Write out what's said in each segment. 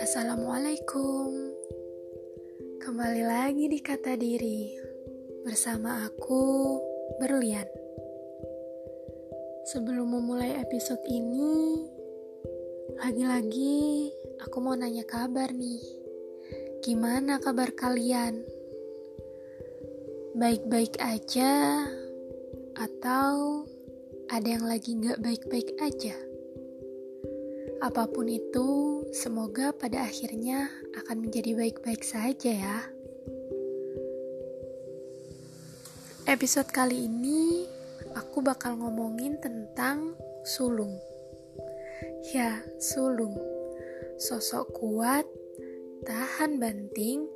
Assalamualaikum. Kembali lagi di Kata Diri Bersama aku, Berlian. Sebelum memulai episode ini Lagi-lagi aku mau nanya kabar nih. Gimana kabar kalian? Baik-baik aja Atau ada yang lagi gak baik-baik aja? Apa pun itu, semoga pada akhirnya akan menjadi baik-baik saja ya. Episode kali ini aku bakal ngomongin tentang sulung. Ya, sulung. Sosok kuat, tahan banting,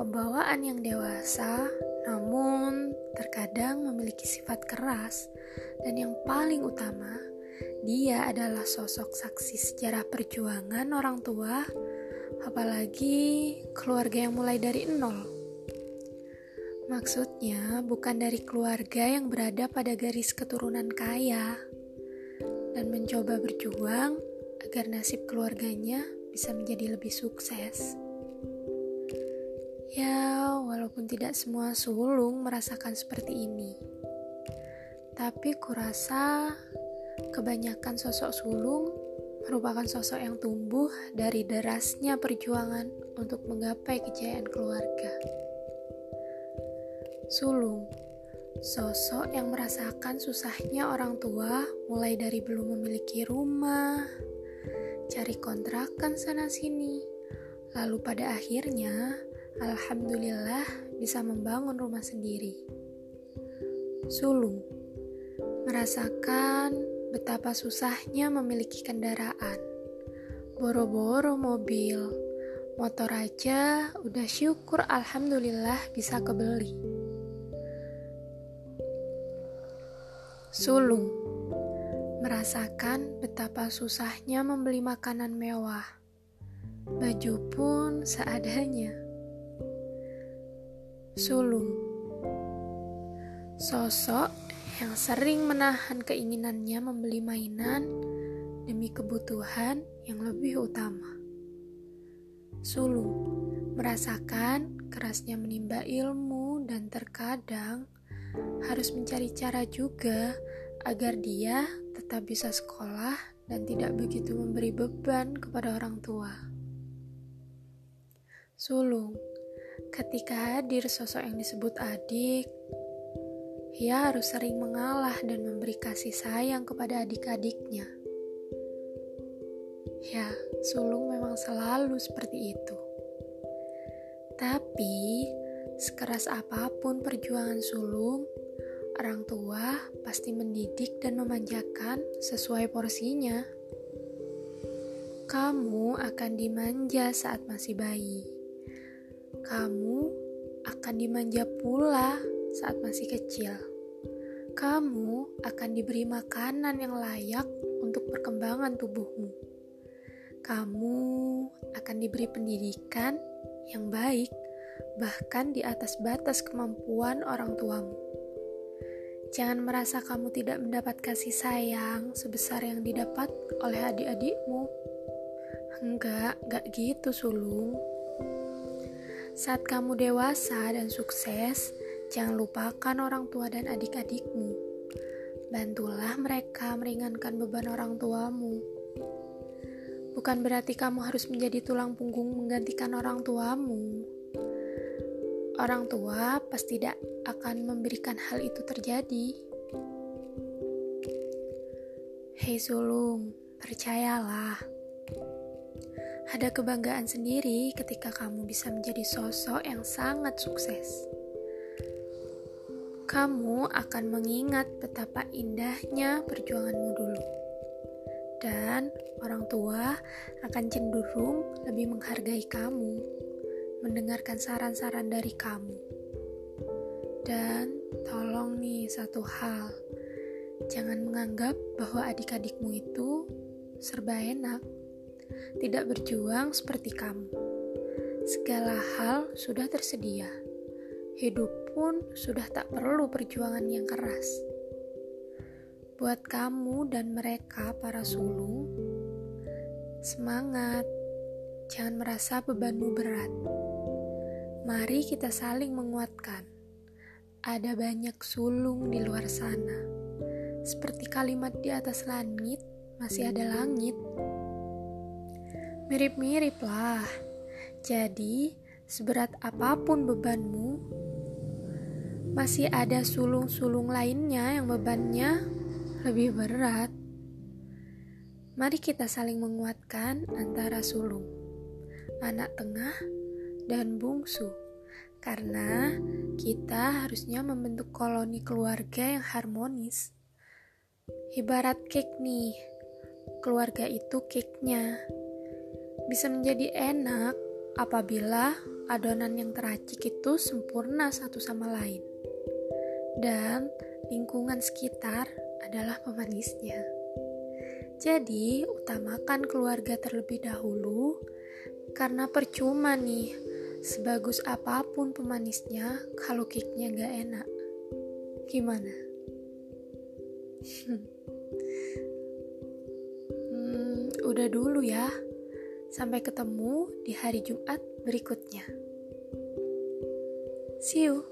pembawaan yang dewasa, namun terkadang memiliki sifat keras, dan yang paling utama, dia adalah sosok saksi sejarah perjuangan orang tua, apalagi keluarga yang mulai dari nol. Maksudnya, bukan dari keluarga yang berada pada garis keturunan kaya dan mencoba berjuang agar nasib keluarganya bisa menjadi lebih sukses. Ya, walaupun tidak semua sulung merasakan seperti ini, tapi kurasa Kebanyakan sosok sulung merupakan sosok yang tumbuh dari derasnya perjuangan untuk menggapai kejayaan keluarga. Sulung, sosok yang merasakan susahnya orang tua mulai dari belum memiliki rumah, cari kontrakan sana-sini, lalu pada akhirnya, alhamdulillah bisa membangun rumah sendiri. Sulung, merasakan betapa susahnya memiliki kendaraan. Boro-boro mobil, motor aja udah syukur alhamdulillah bisa kebeli. Sulung merasakan betapa susahnya membeli makanan mewah. Baju pun seadanya. Sulung sosok yang sering menahan keinginannya membeli mainan demi kebutuhan yang lebih utama. Sulung merasakan kerasnya menimba ilmu dan terkadang harus mencari cara juga agar dia tetap bisa sekolah dan tidak begitu memberi beban kepada orang tua. Sulung, ketika hadir sosok yang disebut adik, ia harus sering mengalah dan memberi kasih sayang kepada adik-adiknya. Ya, sulung memang selalu seperti itu. Tapi, sekeras apa pun perjuangan sulung, orang tua pasti mendidik dan memanjakan sesuai porsinya. Kamu akan dimanja saat masih bayi. Kamu akan dimanja pula saat masih kecil. Kamu akan diberi makanan yang layak untuk perkembangan tubuhmu. Kamu akan diberi pendidikan yang baik, bahkan di atas batas kemampuan orang tuamu. Jangan merasa kamu tidak mendapat kasih sayang sebesar yang didapat oleh adik-adikmu. Enggak, enggak gitu, sulung. Saat kamu dewasa dan sukses, Jangan lupakan orang tua dan adik-adikmu. Bantulah mereka meringankan beban orang tuamu. Bukan berarti kamu harus menjadi tulang punggung menggantikan orang tuamu. Orang tua pasti tidak akan memberikan hal itu terjadi. Hei sulung, percayalah. Ada kebanggaan sendiri ketika kamu bisa menjadi sosok yang sangat sukses kamu akan mengingat betapa indahnya perjuanganmu dulu. Dan orang tua akan cenderung lebih menghargai kamu, mendengarkan saran-saran dari kamu. Dan tolong nih satu hal, jangan menganggap bahwa adik-adikmu itu serba enak, tidak berjuang seperti kamu. Segala hal sudah tersedia hidup pun sudah tak perlu perjuangan yang keras. Buat kamu dan mereka, para sulung, semangat, jangan merasa bebanmu berat. Mari kita saling menguatkan. Ada banyak sulung di luar sana. Seperti kalimat di atas langit, masih ada langit. Mirip-mirip lah. Jadi, seberat apa pun bebanmu, masih ada sulung-sulung lainnya yang bebannya lebih berat. Mari kita saling menguatkan antara sulung, anak tengah, dan bungsu, karena kita harusnya membentuk koloni keluarga yang harmonis. Ibarat cake nih, keluarga itu cake-nya bisa menjadi enak apabila adonan yang teracik itu sempurna satu sama lain. Dan lingkungan sekitar adalah pemanisnya. Jadi, utamakan keluarga terlebih dahulu karena percuma nih sebagus apa pun pemanisnya kalau kicknya gak enak. Gimana? hmm, udah dulu ya. Sampai ketemu di hari Jumat berikutnya. See you.